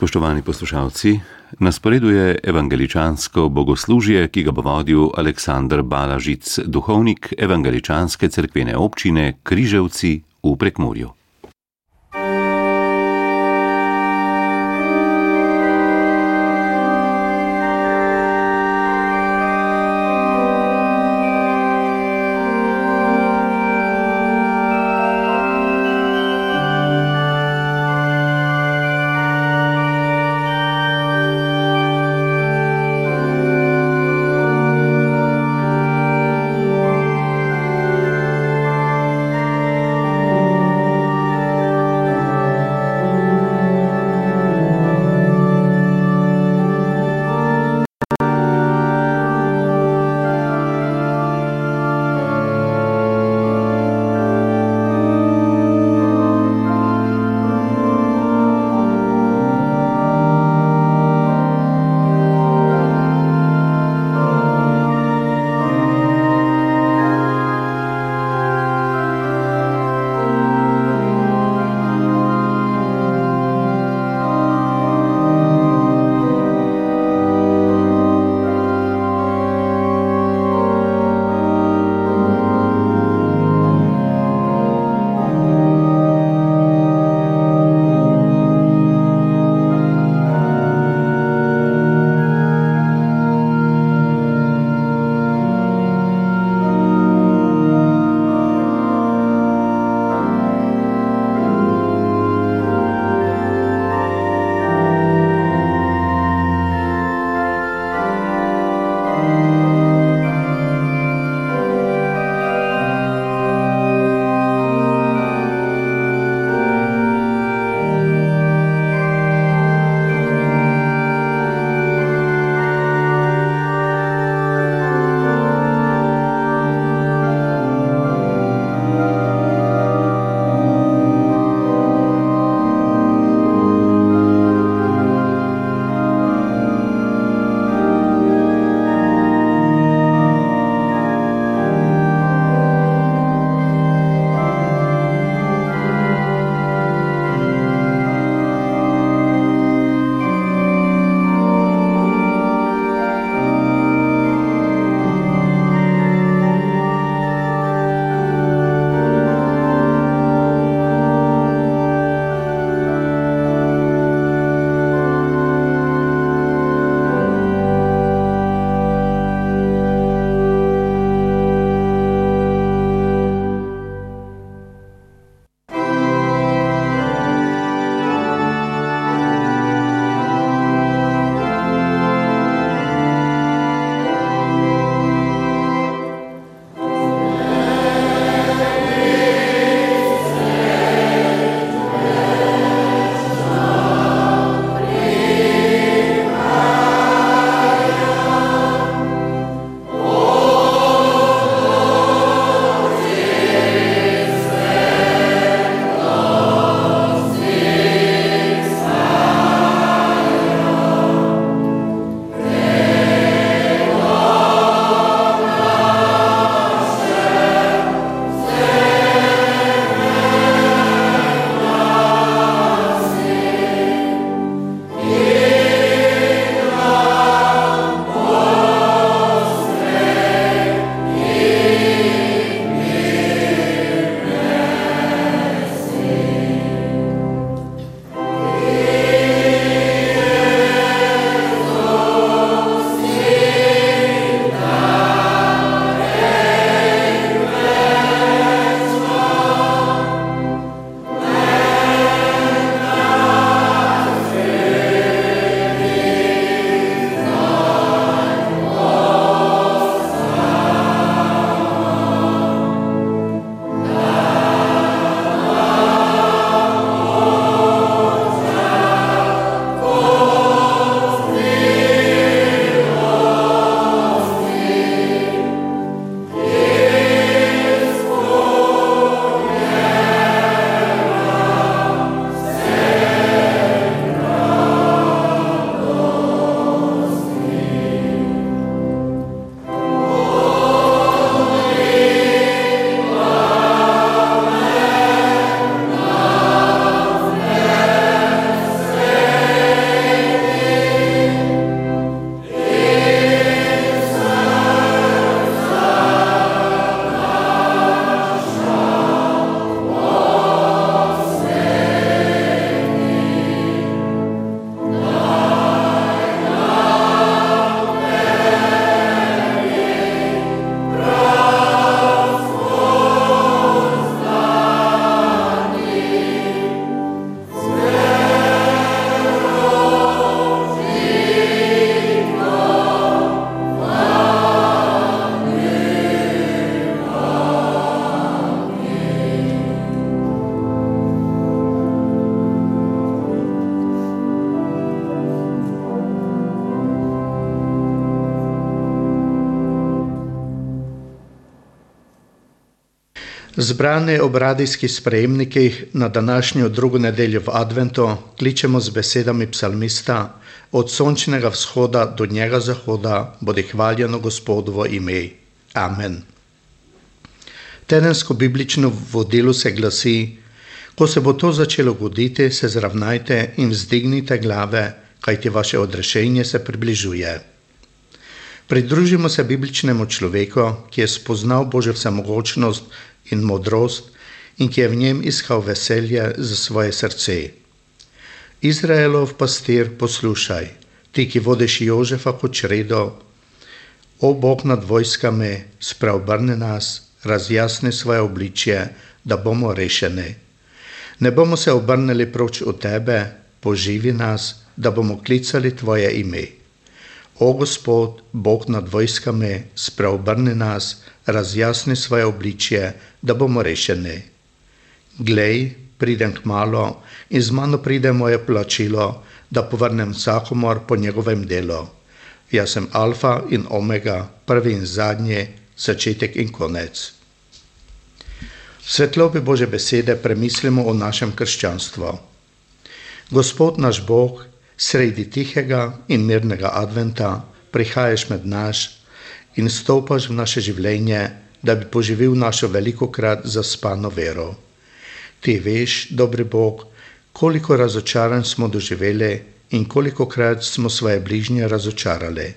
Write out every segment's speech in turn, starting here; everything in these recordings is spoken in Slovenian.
Spoštovani poslušalci, na sporedu je evangeličansko bogoslužje, ki ga bo vodil Aleksandr Balažic, duhovnik evangeličanske cerkvene občine Križevci v Prekmurju. Zbrani ob radijskih sprejemnikih na današnjo drugo nedeljo v Adventu kličemo z besedami psalmista: Od sončnega vzhoda do njega zahoda bodi hvaljeno Gospodovo ime. Amen. Tedensko biblično vodilo se glasi: Ko se bo to začelo goditi, se zravnajte in vzdignite glave, kajti vaše odrešenje se približuje. Pridružimo se bibličnemu človeku, ki je spoznal Božjo vsemogočnost in modrost in ki je v njem iskal veselje za svoje srce. Izraelov pastir, poslušaj, ti, ki vodiš Jožefa kot čredo, o Bog nad vojskami, spravbrne nas, razjasni svoje obličje, da bomo rešeni. Ne bomo se obrnili proč od tebe, poživi nas, da bomo klicali tvoje ime. O Gospod, Bog nad vojskami, spravbrni nas, razjasni svoje obličje, da bomo rešeni. Glej, pridem k malo in z mano pride moje plačilo, da povrnem vsakomor po njegovem delu. Jaz sem alfa in omega, prvi in zadnji, začetek in konec. Svetlobi Bože besede premislimo o našem krščanstvu. Gospod naš Bog, sredi tihega in mirnega adventa prihajaš med naš in stopaš v naše življenje, da bi poživil našo veliko krat zaspano vero. Ti veš, dobri Bog, koliko razočaranj smo doživeli in koliko krat smo svoje bližnje razočarali.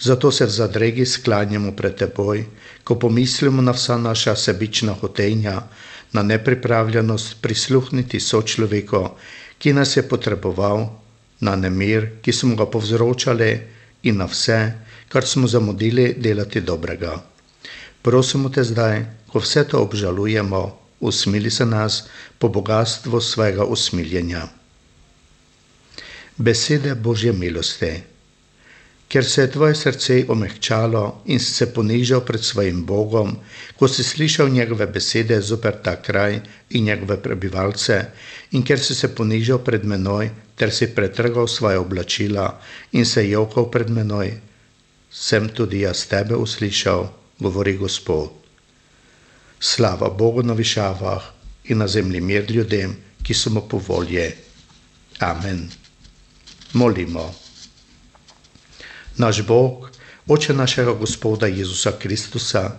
Zato se v zadregi sklanjamo pred teboj, ko pomislimo na vsa naša sebična hotenja, na nepripravljenost prisluhniti sočloveku, ki nas je potreboval, na nemir, ki smo ga povzročali in na vse, kar smo zamudili delati dobrega. Prosimo te zdaj, ko vse to obžalujemo, usmili se nas po bogatstvu svojega usmiljenja. Besede Božje milosti. Ker se je tvoje srce omehčalo in si se ponižal pred svojim Bogom, ko si slišal njegove besede zoper ta kraj in njegove prebivalce, in ker si se ponižal pred menoj, ter si pretrgal svoje oblačila in se jokal pred menoj, sem tudi jaz tebe uslišal, govori Gospod. Slava Bogu na višavah in na zemlji mir ljudem, ki so mu po volje. Amen. Molimo. Naš Bog, oče našega Gospoda Jezusa Kristusa,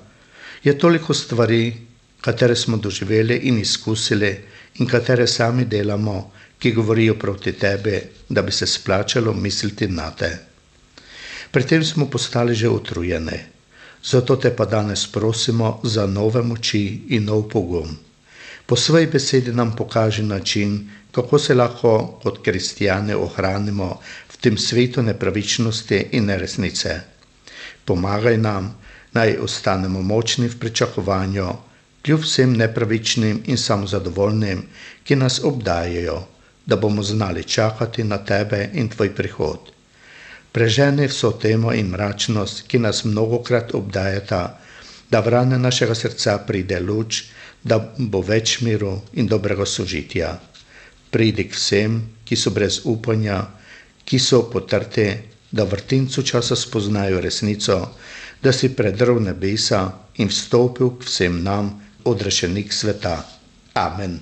je toliko stvari, katere smo doživeli in izkusili in katere sami delamo, ki govorijo proti tebi, da bi se splačalo misliti na te. Pri tem smo postali že utrujeni, zato te pa danes prosimo za nove moči in nov pogum. Po svoji besedi nam pokaži način, kako se lahko kot kristijane ohranimo tem svetu nepravičnosti in neresnice. Pomagaj nam, naj ostanemo močni v pričakovanju, kljub vsem nepravičnim in samozadovoljnim, ki nas obdajajo, da bomo znali čakati na tebe in tvoj prihod prežene vso temo in mračnost, ki nas mnogokrat obdajata, da v rane našega srca pride luč, da bo več miru in dobrega sožitja. Pridi k vsem, ki so brez upanja, ki so potrti, da v vrtincu časa spoznajo resnico, da si predrl nebesa in vstopil k vsem nam, odrešenik sveta. Amen.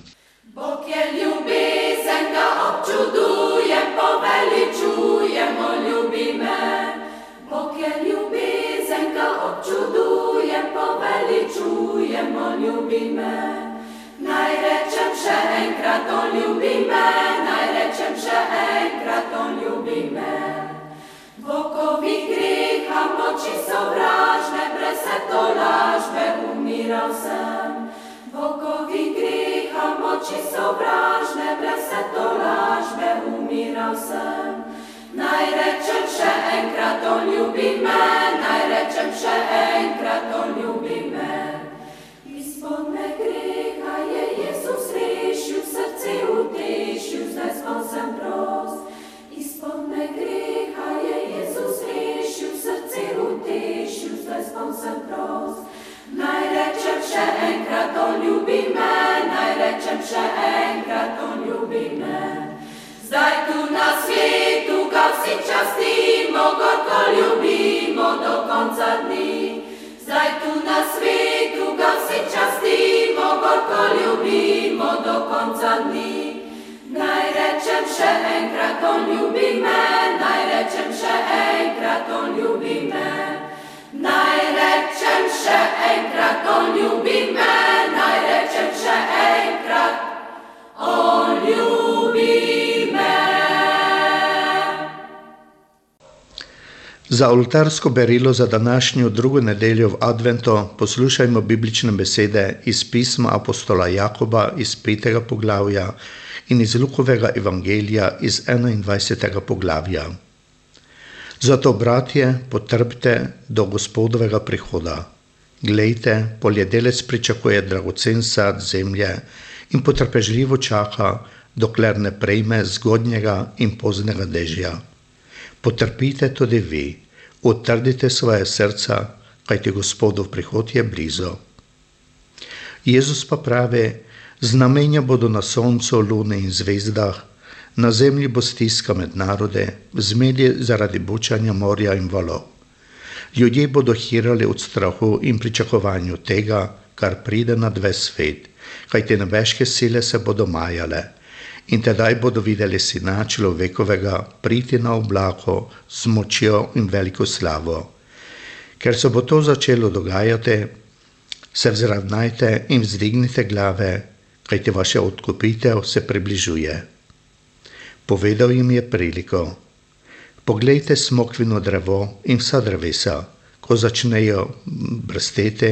ljubi me. Naj rečem še enkrat, on ljubi me, naj rečem še enkrat, on ljubi me. Vokovi griha moči sovražne, brez se to lažbe umiral sem. Vokovi griha moči sovražne, brez se to lažbe umiral sem. Naj rečem še enkrat, on ljubi me, naj rečem še enkrat, on ljubi me. Spodne greha je Jezus rešil, srce utešil, zdaj spon sem prost. Izpodne greha je Jezus rešil, srce utešil, zdaj spon sem prost. Naj rečem še enkrat, on ljubi me, naj rečem še enkrat, on ljubi me. Zdaj tu na svetu ga vsi častimo, gorko ljubimo do konca dni. Zdaj tu na svetu ga vsi častimo, konca dni. Naj rečem še enkrat, on ljubi me, naj rečem še enkrat, on ljubi me. Naj rečem še enkrat, on ljubi me, naj rečem še enkrat, on ljubi me. Za oltarsko berilo za današnjo drugo nedeljo v Adventu poslušajmo biblične besede iz pisma apostola Jakoba iz petega poglavja in iz Lukovega evangelija iz 21. poglavja. Zato, bratje, potrpite do gospodovega prihoda. Glejte, poljedelec pričakuje dragocen sad zemlje in potrpežljivo čaka, dokler ne prejme zgodnjega in poznega dežja. Potrpite tudi vi, utrdite svoje srca, kajti gospodov prihod je blizu. Jezus pa pravi, znamenja bodo na soncu, luni in zvezdah, na zemlji bo stiska med narode, zmedje zaradi bučanja morja in valov. Ljudje bodo hirali od strahu in pričakovanju tega, kar pride na dve svet, kajte nebeške sile se bodo majale in tedaj bodo videli sina človekovega priti na oblako z močjo in veliko slavo. Ker se bo to začelo dogajati, se vzravnajte in vzdignite glave, kajte vaša odkupitev se približuje. Povedal jim je priliko. Poglejte smokvino drevo in vsa drevesa, ko začnejo brsteti,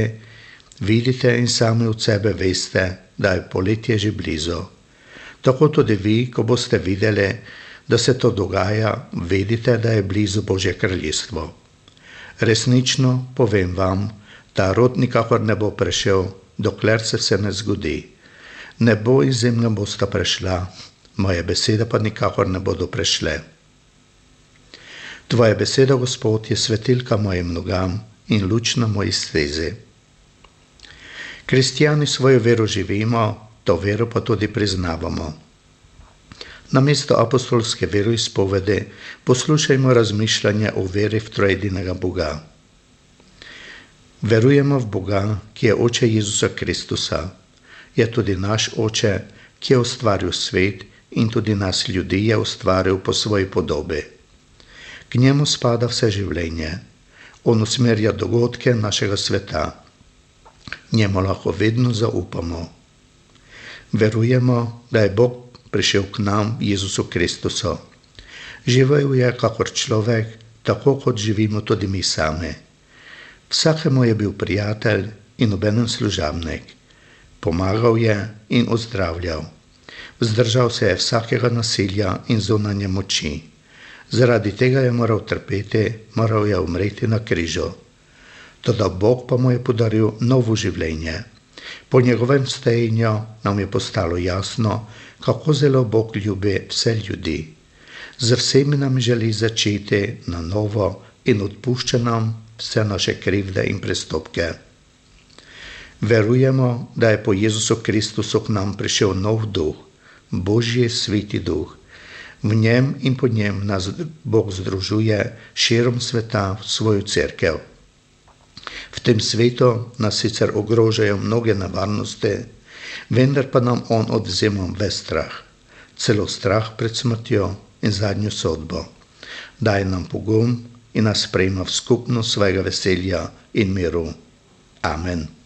vidite in sami od sebe veste, da je poletje že blizu. Tako tudi vi, ko boste videli, da se to dogaja, vedite, da je blizu Božje kraljestvo. Resnično povem vam, ta rod nikakor ne bo prešel, dokler se vse ne zgodi. Nebo in zemlja bosta prešla, moje besede pa nikakor ne bodo prešle. Tvoja beseda, Gospod, je svetilka mojim nogam in luč na moji stezi. Kristijani svojo vero živimo, to vero pa tudi priznavamo. Na mesto apostolske veroizpovede poslušajmo razmišljanje o veri v trojedinega Boga. Verujemo v Boga, ki je oče Jezusa Kristusa, je tudi naš oče, ki je ustvaril svet in tudi nas ljudi je ustvaril po svoji podobi. K njemu spada vse življenje, on usmerja dogodke našega sveta. Njemu lahko vedno zaupamo. Verujemo, da je Bog prišel k nam, Jezusu Kristusu. Živel je kakor človek, tako kot živimo tudi mi sami. Vsakemu je bil prijatelj in obenem služabnik. Pomagal je in ozdravljal. Vzdržal se je vsakega nasilja in zunanje moči. Zaradi tega je moral trpeti, moral je umreti na križu. Toda Bog pa mu je podaril novo življenje. Po njegovem stejenju nam je postalo jasno, kako zelo Bog ljubi vse ljudi. Z vsemi nam želi začeti na novo in odpušča nam vse naše krivde in prestopke. Verujemo, da je po Jezusu Kristusu k nam prišel nov duh, Božji sveti duh. V njem in po njem nas Bog združuje širom sveta v svojo cerkev. V tem svetu nas sicer ogrožajo mnoge nevarnosti, vendar pa nam on odvzema ves strah, celo strah pred smrtjo in zadnjo sodbo. Daj nam pogum in nas sprejma v skupnost svojega veselja in miru. Amen.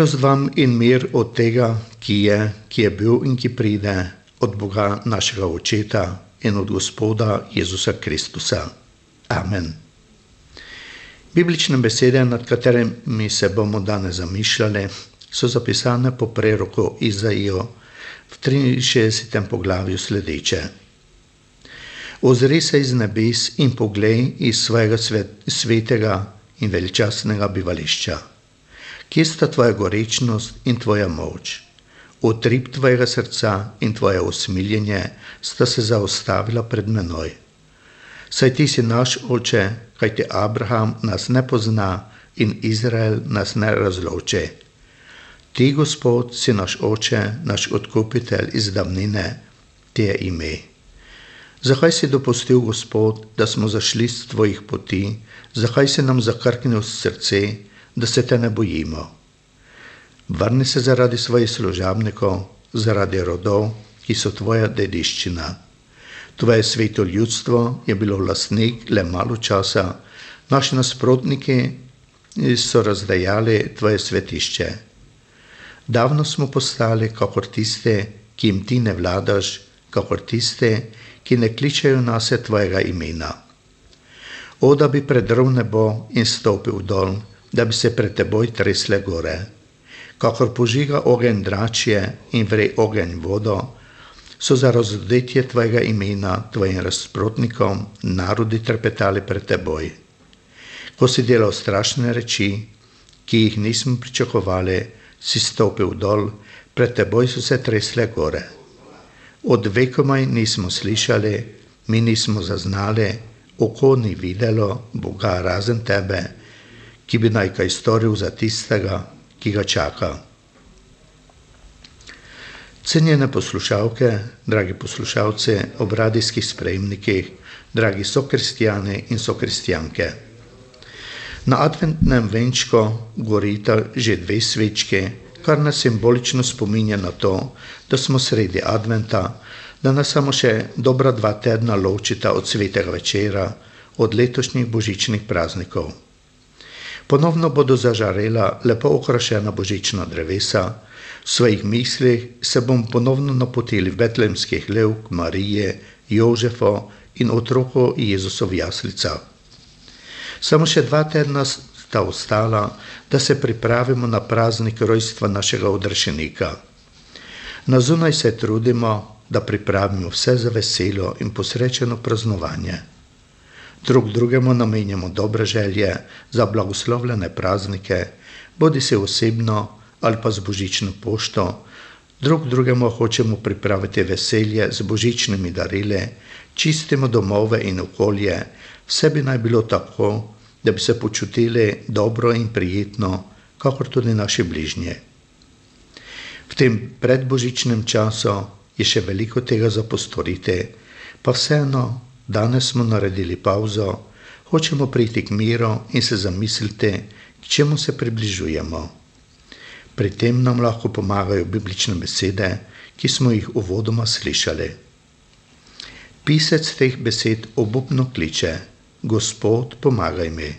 Milost vam in mir od tega, ki je, ki je bil in ki pride, od Boga našega Očeta in od Gospoda Jezusa Kristusa. Amen. Biblične besede, nad katerimi se bomo danes zamišljali, so zapisane po preroku Izaijo v 63. poglavju sledeče. Ozri se iz nebes in poglej iz svojega svet, svetega in veličastnega bivališča. Kje sta tvoja gorečnost in tvoja moč? Utrip tvojega srca in tvoje usmiljenje sta se zaustavila pred menoj. Saj ti si naš oče, kajti Abraham nas ne pozna in Izrael nas ne razloče. Ti, Gospod, si naš oče, naš odkupitelj iz davnine, ti je ime. Zakaj si dopustil, Gospod, da smo zašli z tvojih poti, zakaj si nam zakrknil srce, da se te ne bojimo? Vrni se zaradi svojih služabnikov, zaradi rodov, ki so tvoja dediščina. Tvoje sveto ljudstvo je bilo lastnik le malo časa, naši nasprotniki so razdajali tvoje svetišče. Davno smo postali kakor tiste, ki jim ti ne vladaš, kakor tiste, ki ne kličejo nas tvojega imena. O, da bi predrl nebo in stopil dol, da bi se pred teboj tresle gore kakor požiga ogenj dračje in vre ogenj vodo, so za razodetje tvojega imena tvojim razprotnikom narodi trpetali pred teboj. Ko si delal strašne reči, ki jih nismo pričakovali, si stopil dol, pred teboj so se tresle gore. Od vekomaj nismo slišali, mi nismo zaznali, oko ni videlo Boga razen tebe, ki bi naj kaj storil za tistega, ki ga čaka. Cenjene poslušalke, dragi poslušalci ob radijskih sprejemnikih, dragi sokristijane in sokristjanke. Na adventnem venčku gorita že dve svečke, kar nas simbolično spominja na to, da smo sredi adventa, da nas samo še dobra dva tedna ločita od svetega večera, od letošnjih božičnih praznikov. Ponovno bodo zažarela lepo okrašena božična drevesa, v svojih mislih se bom ponovno napotili v betlemskih lev k Marije, Jožefo in otroku Jezusov jaslica. Samo še dva tedna sta ostala, da se pripravimo na praznik rojstva našega odrešenika. Na zunaj se trudimo, da pripravimo vse za veselo in posrečeno praznovanje drug drugemu namenjamo dobre želje za blagoslovljene praznike, bodi se osebno ali pa z božično pošto, drug drugemu hočemo pripraviti veselje z božičnimi darili, čistimo domove in okolje, vse bi naj bilo tako, da bi se počutili dobro in prijetno, kakor tudi naši bližnji. V tem predbožičnem času je še veliko tega za postoriti, pa vseeno Danes smo naredili pauzo, hočemo priti k miru in se zamisliti, k čemu se približujemo. Pri tem nam lahko pomagajo biblične besede, ki smo jih uvodoma slišali. Pisec teh besed obupno kliče: Gospod, pomagaj mi.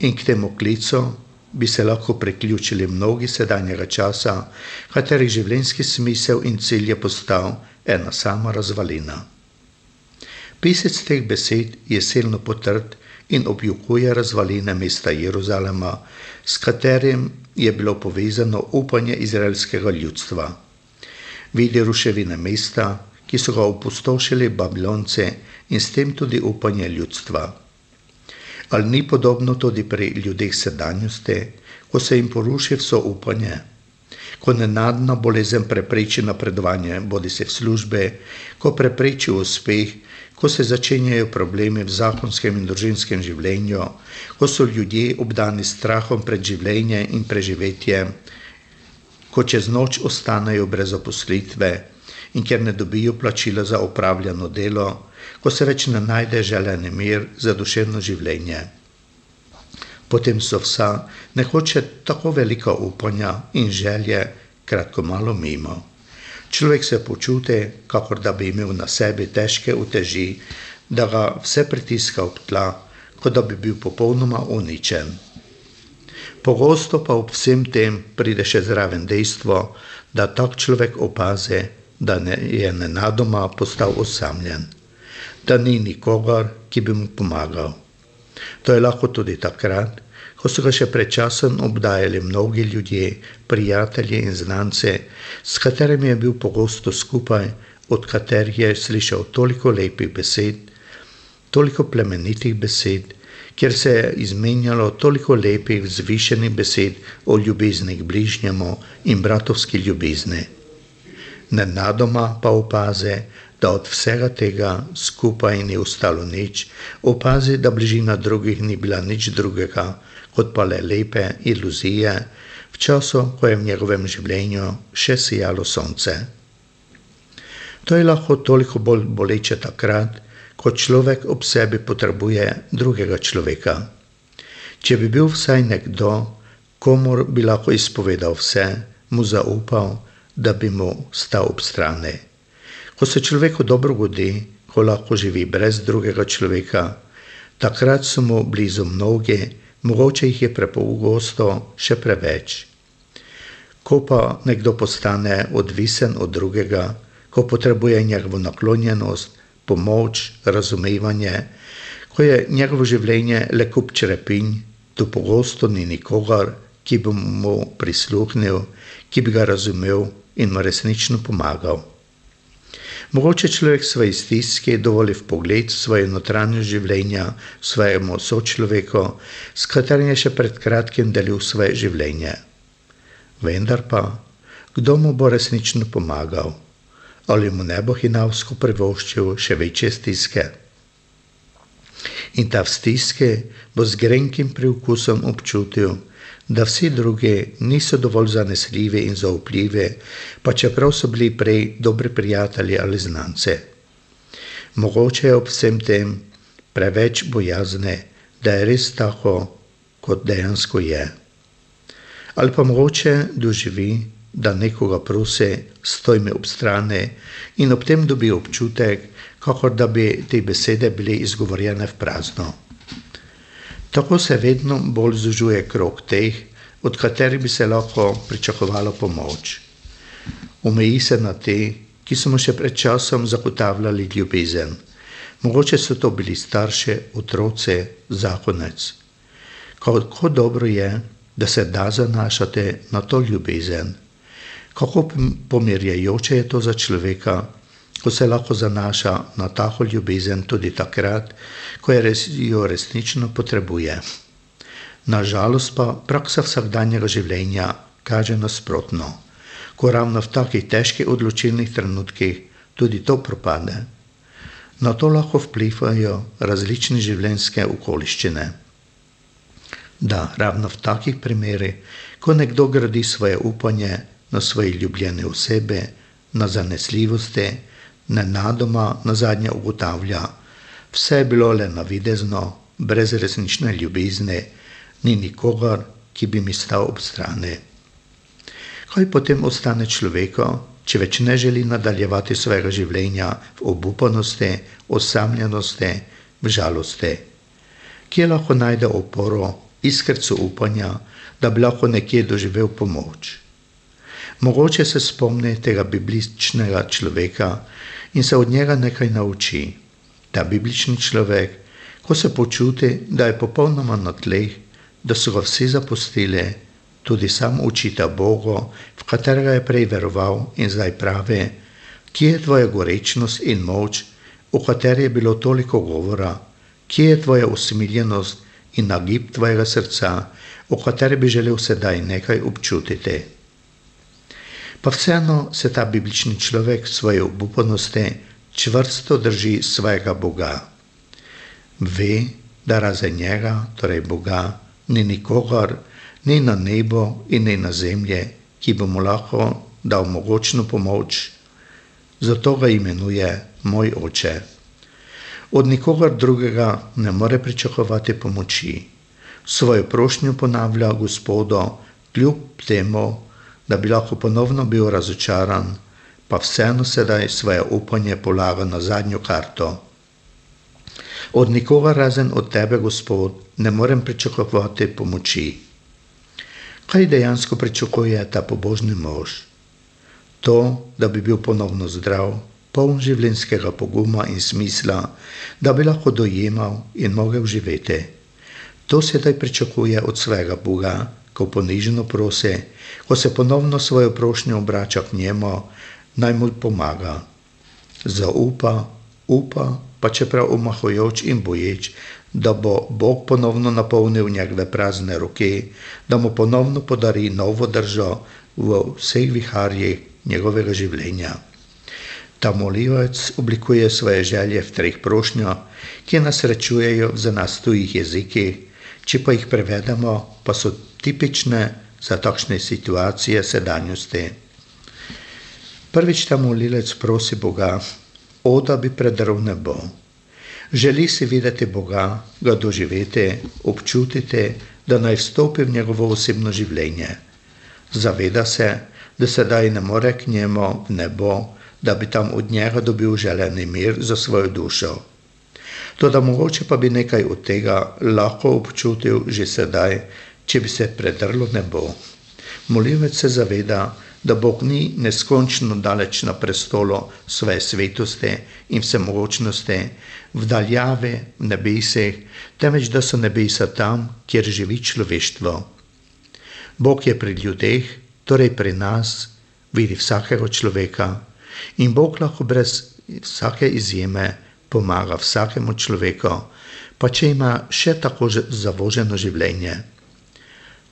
In k temu klicu bi se lahko priključili mnogi sedanjega časa, katerih življenjski smisel in cilj je postal ena sama razvalina. Pisec teh besed je silno potrd in objukuje razvaline mesta Jeruzalema, s katerim je bilo povezano upanje izraelskega ljudstva. Vidi ruševine mesta, ki so ga opustošili Babilonce in s tem tudi upanje ljudstva. Ali ni podobno tudi pri ljudeh sedanjosti, ko se jim poruši vso upanje? Ko nenadna bolezen prepreči napredovanje, bodi se v službe, ko prepreči uspeh, ko se začenjajo problemi v zakonskem in družinskem življenju, ko so ljudje obdani strahom pred življenje in preživetje, ko čez noč ostanejo brez oposlitve in ker ne dobijo plačila za upravljeno delo, ko se več ne najde želeni mir za duševno življenje. Potem so vsa nehoče tako velika upanja in želje kratko malo mimo. Človek se počuti, kakor da bi imel na sebi težke uteži, da ga vse pritiska ob tla, kot da bi bil popolnoma uničen. Pogosto pa ob vsem tem pride še zraven dejstvo, da tak človek opazi, da ne, je nenadoma postal osamljen, da ni nikogar, ki bi mu pomagal. To je lahko tudi takrat, ko so ga še pred časom obdajali mnogi ljudje, prijatelji in znance, s katerimi je bil pogosto skupaj, od katerih je slišal toliko lepih besed, toliko plemenitih besed, kjer se je izmenjalo toliko lepih, vzvišenih besed o ljubezni k bližnjemu in bratovski ljubezni. Nenadoma pa opaze, da od vsega tega skupaj ni ostalo nič, opazi, da bližina drugih ni bila nič drugega, kot pa le lepe iluzije, v času, ko je v njegovem življenju še sijalo sonce. To je lahko toliko bolj boleče takrat, ko človek ob sebi potrebuje drugega človeka. Če bi bil vsaj nekdo, komor bi lahko izpovedal vse, mu zaupal, da bi mu stal ob strani. Ko se človeku dobro godi, ko lahko živi brez drugega človeka, takrat so mu blizu mnogi, mogoče jih je prepogosto še preveč. Ko pa nekdo postane odvisen od drugega, ko potrebuje njegovo naklonjenost, pomoč, razumevanje, ko je njegovo življenje le kup črepinj, tu pogosto ni nikogar, ki bi mu prisluhnil, ki bi ga razumel in mu resnično pomagal. Mogoče človek svoje stiske dovoli v pogled svoje notranje življenja svojemu sočloveku, s katerim je še pred kratkim delil svoje življenje. Vendar pa, kdo mu bo resnično pomagal? ali mu ne bo hinavsko privoščil še večje stiske. In ta v stiske bo z grenkim priokusom občutil, da vsi drugi niso dovolj zanesljivi in zaupljivi, pa čeprav so bili prej dobri prijatelji ali znance. Mogoče je ob vsem tem preveč bojazne, da je res tako, kot dejansko je. Ali pa mogoče doživi, da nekoga prosi, stoj mi ob strani in ob tem dobi občutek, kakor da bi te besede bile izgovorjene v prazno. Tako se vedno bolj zužuje krok teh, od katerih bi se lahko pričakovalo pomoč. Omeji se na te, ki so mu še pred časom zagotavljali ljubezen. Mogoče so to bili starši, otroci, zakonec. Kako dobro je, da se da zanašati na to ljubezen kako pomirjajoče je to za človeka, ko se lahko zanaša na tako ljubezen tudi takrat, ko je res, jo resnično potrebuje. Nažalost pa praksa vsakdanjega življenja kaže nasprotno, ko ravno v takih težkih odločilnih trenutkih tudi to propade. Na to lahko vplivajo različne življenjske okoliščine. Da, ravno v takih primerih, ko nekdo gradi svoje upanje na svoje ljubljene osebe, na zanesljivosti, nenadoma na zadnje ugotavlja, vse je bilo le navidezno, brez resnične ljubezni, ni nikogar, ki bi mi stal ob strani. Kaj potem ostane človeku, če več ne želi nadaljevati svojega življenja v obupanosti, osamljenosti, v žalosti? Kje lahko najde oporo, iskrco upanja, da bi lahko nekje doživel pomoč? Mogoče se spomni tega bibličnega človeka in se od njega nekaj nauči. Ta biblični človek, ko se počuti, da je popolnoma na tleh, da so ga vsi zapustili, tudi sam učita Bogu, v katerega je prej veroval in zdaj pravi, kje je tvoja gorečnost in moč, o kateri je bilo toliko govora, kje je tvoja usmiljenost in nagib tvojega srca, o kateri bi želel sedaj nekaj občutiti? Pa vseeno se ta biblični človek svoje obupanosti čvrsto drži svojega Boga. Ve, da razen njega, torej Boga, ni nikogar, ni na nebo in ni na zemlji, ki bi mu lahko dal mogočno pomoč, zato ga imenuje moj oče. Od nikogar drugega ne more pričakovati pomoči. Svojo prošnjo ponavlja Gospodu, kljub temu, da bi lahko ponovno bil razočaran, pa vseeno sedaj svoje upanje polaga na zadnjo karto. Od nikoga razen od tebe, Gospod, ne morem pričakovati pomoči. Kaj dejansko pričakuje ta pobožni mož? To, da bi bil ponovno zdrav, poln življenjskega poguma in smisla, da bi lahko dojemal in mogel živeti. To sedaj pričakuje od svojega Boga, ko ponižno prosi, ko se ponovno svojo prošnjo obrača k njemu, naj mu pomaga. Zaupa, upa, pa čeprav omahujoč in boječ, da bo Bog ponovno napolnil njegove prazne roke, da mu ponovno podari novo držo v vseh viharjih njegovega življenja. Ta molivec oblikuje svoje želje v treh prošnjah, ki nas rečujejo za nas tujih jezikih, če pa jih prevedemo, pa so tipične za takšne situacije sedanjosti. Prvič ta molilec prosi Boga, o da bi predrl nebo. Želi si videti Boga, ga doživeti, občutiti, da naj vstopi v njegovo osebno življenje. Zaveda se, da sedaj ne more k njemu v nebo, da bi tam od njega dobil želeni mir za svojo dušo. Toda mogoče pa bi nekaj od tega lahko občutil že sedaj, če bi se predrlo nebo. Molivec se zaveda, da Bog ni neskončno daleč na prestolu svoje svetosti in vsemogočnosti, v daljavi, v nebesih, temveč da so nebesa tam, kjer živi človeštvo. Bog je pri ljudeh, torej pri nas, vidi vsakega človeka in Bog lahko brez vsake izjeme pomaga vsakemu človeku, pa če ima še tako zavoženo življenje.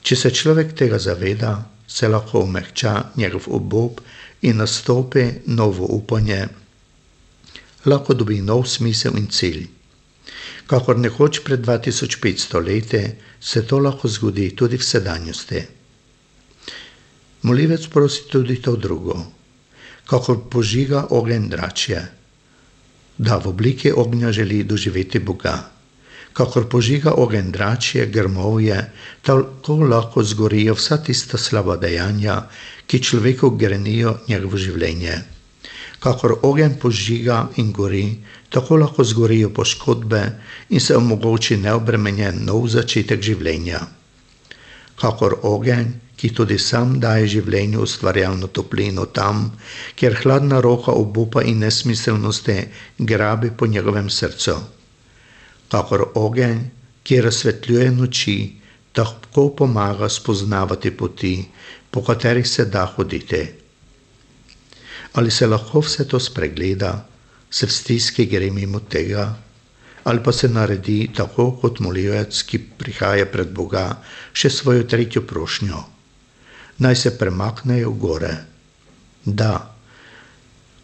Če se človek tega zaveda, se lahko umehča njegov obob in nastopi novo upanje, lahko dobi nov smisel in cilj. Kakor nekoč pred 2500 leti, se to lahko zgodi tudi v sedanjosti. Molivec prosi tudi to drugo, kakor požiga ogenj dračje, da v obliki ognja želi doživeti Boga kakor požiga ogen dračje, grmovje, tako lahko zgorijo vsa tista slaba dejanja, ki človeku grenijo njegovo življenje. Kakor ogen požiga in gori, tako lahko zgorijo poškodbe in se omogoči neobremenjen nov začetek življenja. Kakor ogen, ki tudi sam daje življenju ustvarjalno toplino tam, kjer hladna roka obupa in nesmiselnosti grabi po njegovem srcu kakor ogenj, ki razsvetljuje noči, tako pomaga spoznavati poti, po katerih se da hoditi. Ali se lahko vse to spregleda, se v stiski gre mimo tega, ali pa se naredi tako kot moljivec, ki prihaja pred Boga, še svojo tretjo prošnjo. Naj se premaknejo gore. Da,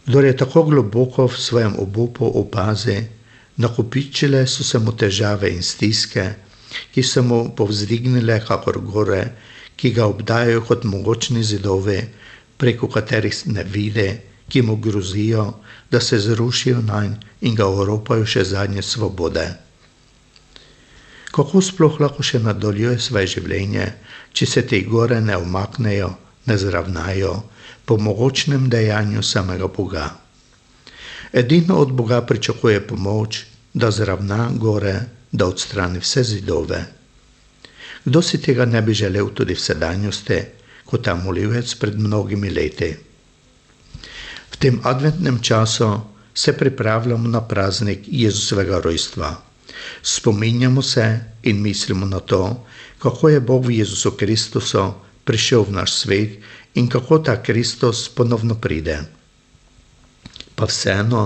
kdo je tako globoko v svojem obupu opazi, Nakopičile so se mu težave in stiske, ki so mu povzdignile kakor gore, ki ga obdajajo kot mogočni zidovi, preko katerih ne vide, ki mu grozijo, da se zrušijo nanj in ga oropajo še zadnje svobode. Kako sploh lahko še nadaljuje svoje življenje, če se te gore ne umaknejo, ne zravnajo po mogočnem dejanju samega Boga? Edino od Boga pričakuje pomoč, da zravna gore, da odstrani vse zidove. Kdo si tega ne bi želel tudi v sedanjosti, kot ta molivec pred mnogimi leti? V tem adventnem času se pripravljamo na praznik Jezusovega rojstva. Spominjamo se in mislimo na to, kako je Bog v Jezusu Kristusu prišel v naš svet in kako ta Kristus ponovno pride. Pa vseeno,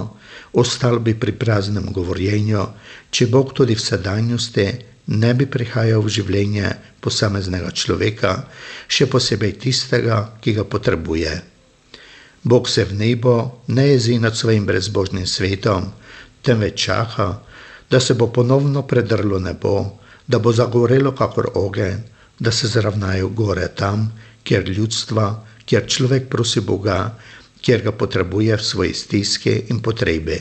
ostal bi pri praznem govorjenju, če Bog tudi v sedanjosti ne bi prihajal v življenje posameznega človeka, še posebej tistega, ki ga potrebuje. Bog se v nebo ne jezi nad svojim brezbožnim svetom, temveč čaka, da se bo ponovno predrlo nebo, da bo zagorelo kakor ogen, da se zravnajo gore tam, kjer ljudstva, kjer človek prosi Boga, kjer ga potrebuje v svoji stiski in potrebi.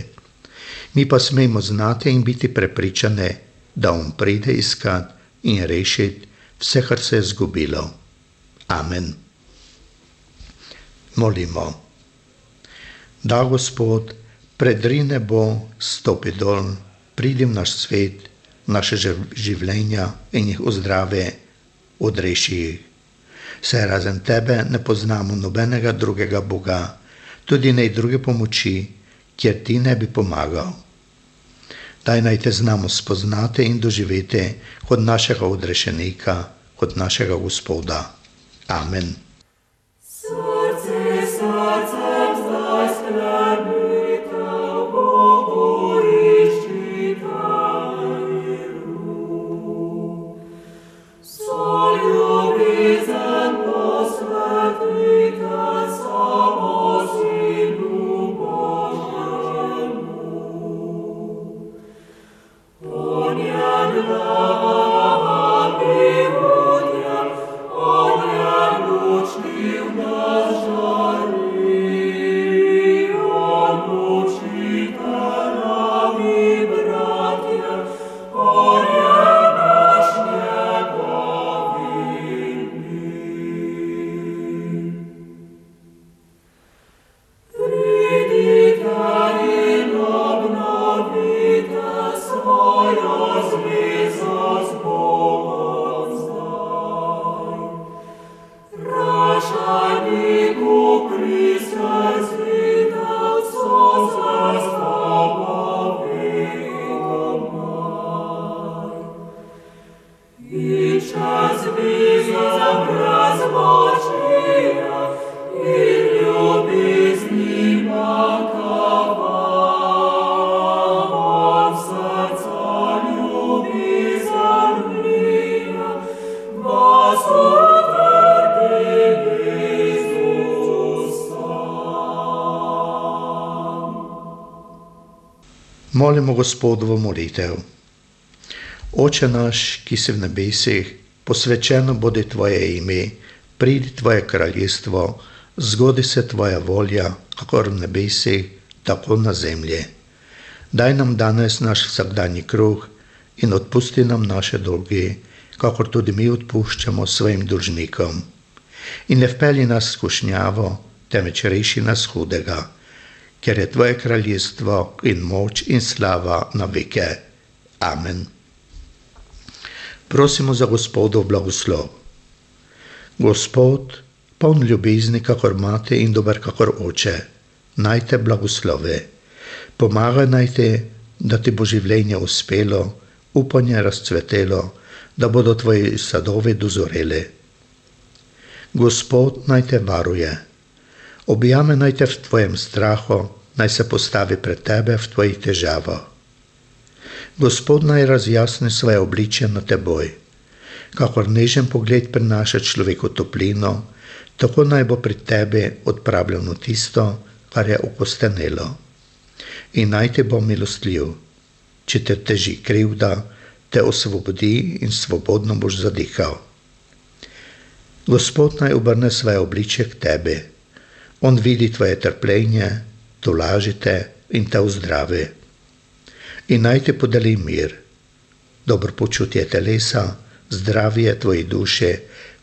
Mi pa smemo znati in biti prepričani, da on pride iskat in rešiti vse, kar se je zgubilo. Amen. Molimo. Da, Gospod, predri nebo, stopi dol, pridi v naš svet, naše življenja in jih ozdravi, odreši jih. saj razen tebe ne poznamo nobenega drugega Boga, tudi ne druge pomoči, kjer ti ne bi pomagal. Daj naj te znamo spoznati in doživeti kot našega odrešenika, kot našega Gospoda. Amen. Molimo Gospodovo molitev. Oče naš, ki si v nebesih, posvečeno bodi Tvoje ime, pridi Tvoje kraljestvo, zgodi se Tvoja volja, kakor v nebesih, tako na zemlji. Daj nam danes naš vsakdanji kruh in odpusti nam naše dolge, kakor tudi mi odpuščamo svojim dolžnikom. In ne vpelji nas v skušnjavo, temveč reši nas hudega, ker je Tvoje kraljestvo in moč in slava na veke. Amen. Prosimo za Gospodov blagoslov. Gospod, poln ljubezni, kakor mate in dober, kakor oče, naj te blagoslove. Pomagaj naj te, da ti bo življenje uspelo, upanje razcvetelo, da bodo tvoji sadovi dozoreli. Gospod naj te varuje. Objame naj te v tvojem strahu, naj se postavi pred tebe v tvojih težavah. Gospod naj razjasni svoje obličje na teboj. Kakor nežen pogled prinaša človeku toplino, tako naj bo pri tebi odpravljeno tisto, kar je okostenelo. In naj ti bo milostljiv. Če te teži krivda, te osvobodi in svobodno boš zadihal. Gospod naj obrne svoje obličje k tebi. On vidi tvoje trpljenje, tolaži te in te vzdravi. In naj ti podeli mir, dobro počutje telesa, zdravje tvoji duše,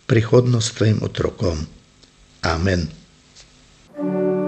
prihodnost tvojim otrokom. Amen. Amen.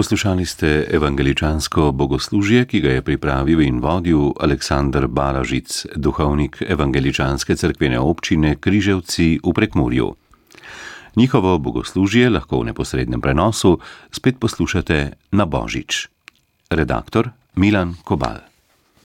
Poslušali ste evangeličansko bogoslužje, ki ga je pripravil in vodil Aleksandr Balažic, duhovnik evangeličanske cerkvene občine Križevci v Prekmurju. Njihovo bogoslužje lahko v neposrednem prenosu spet poslušate na Božič. Redaktor Milan Kobal.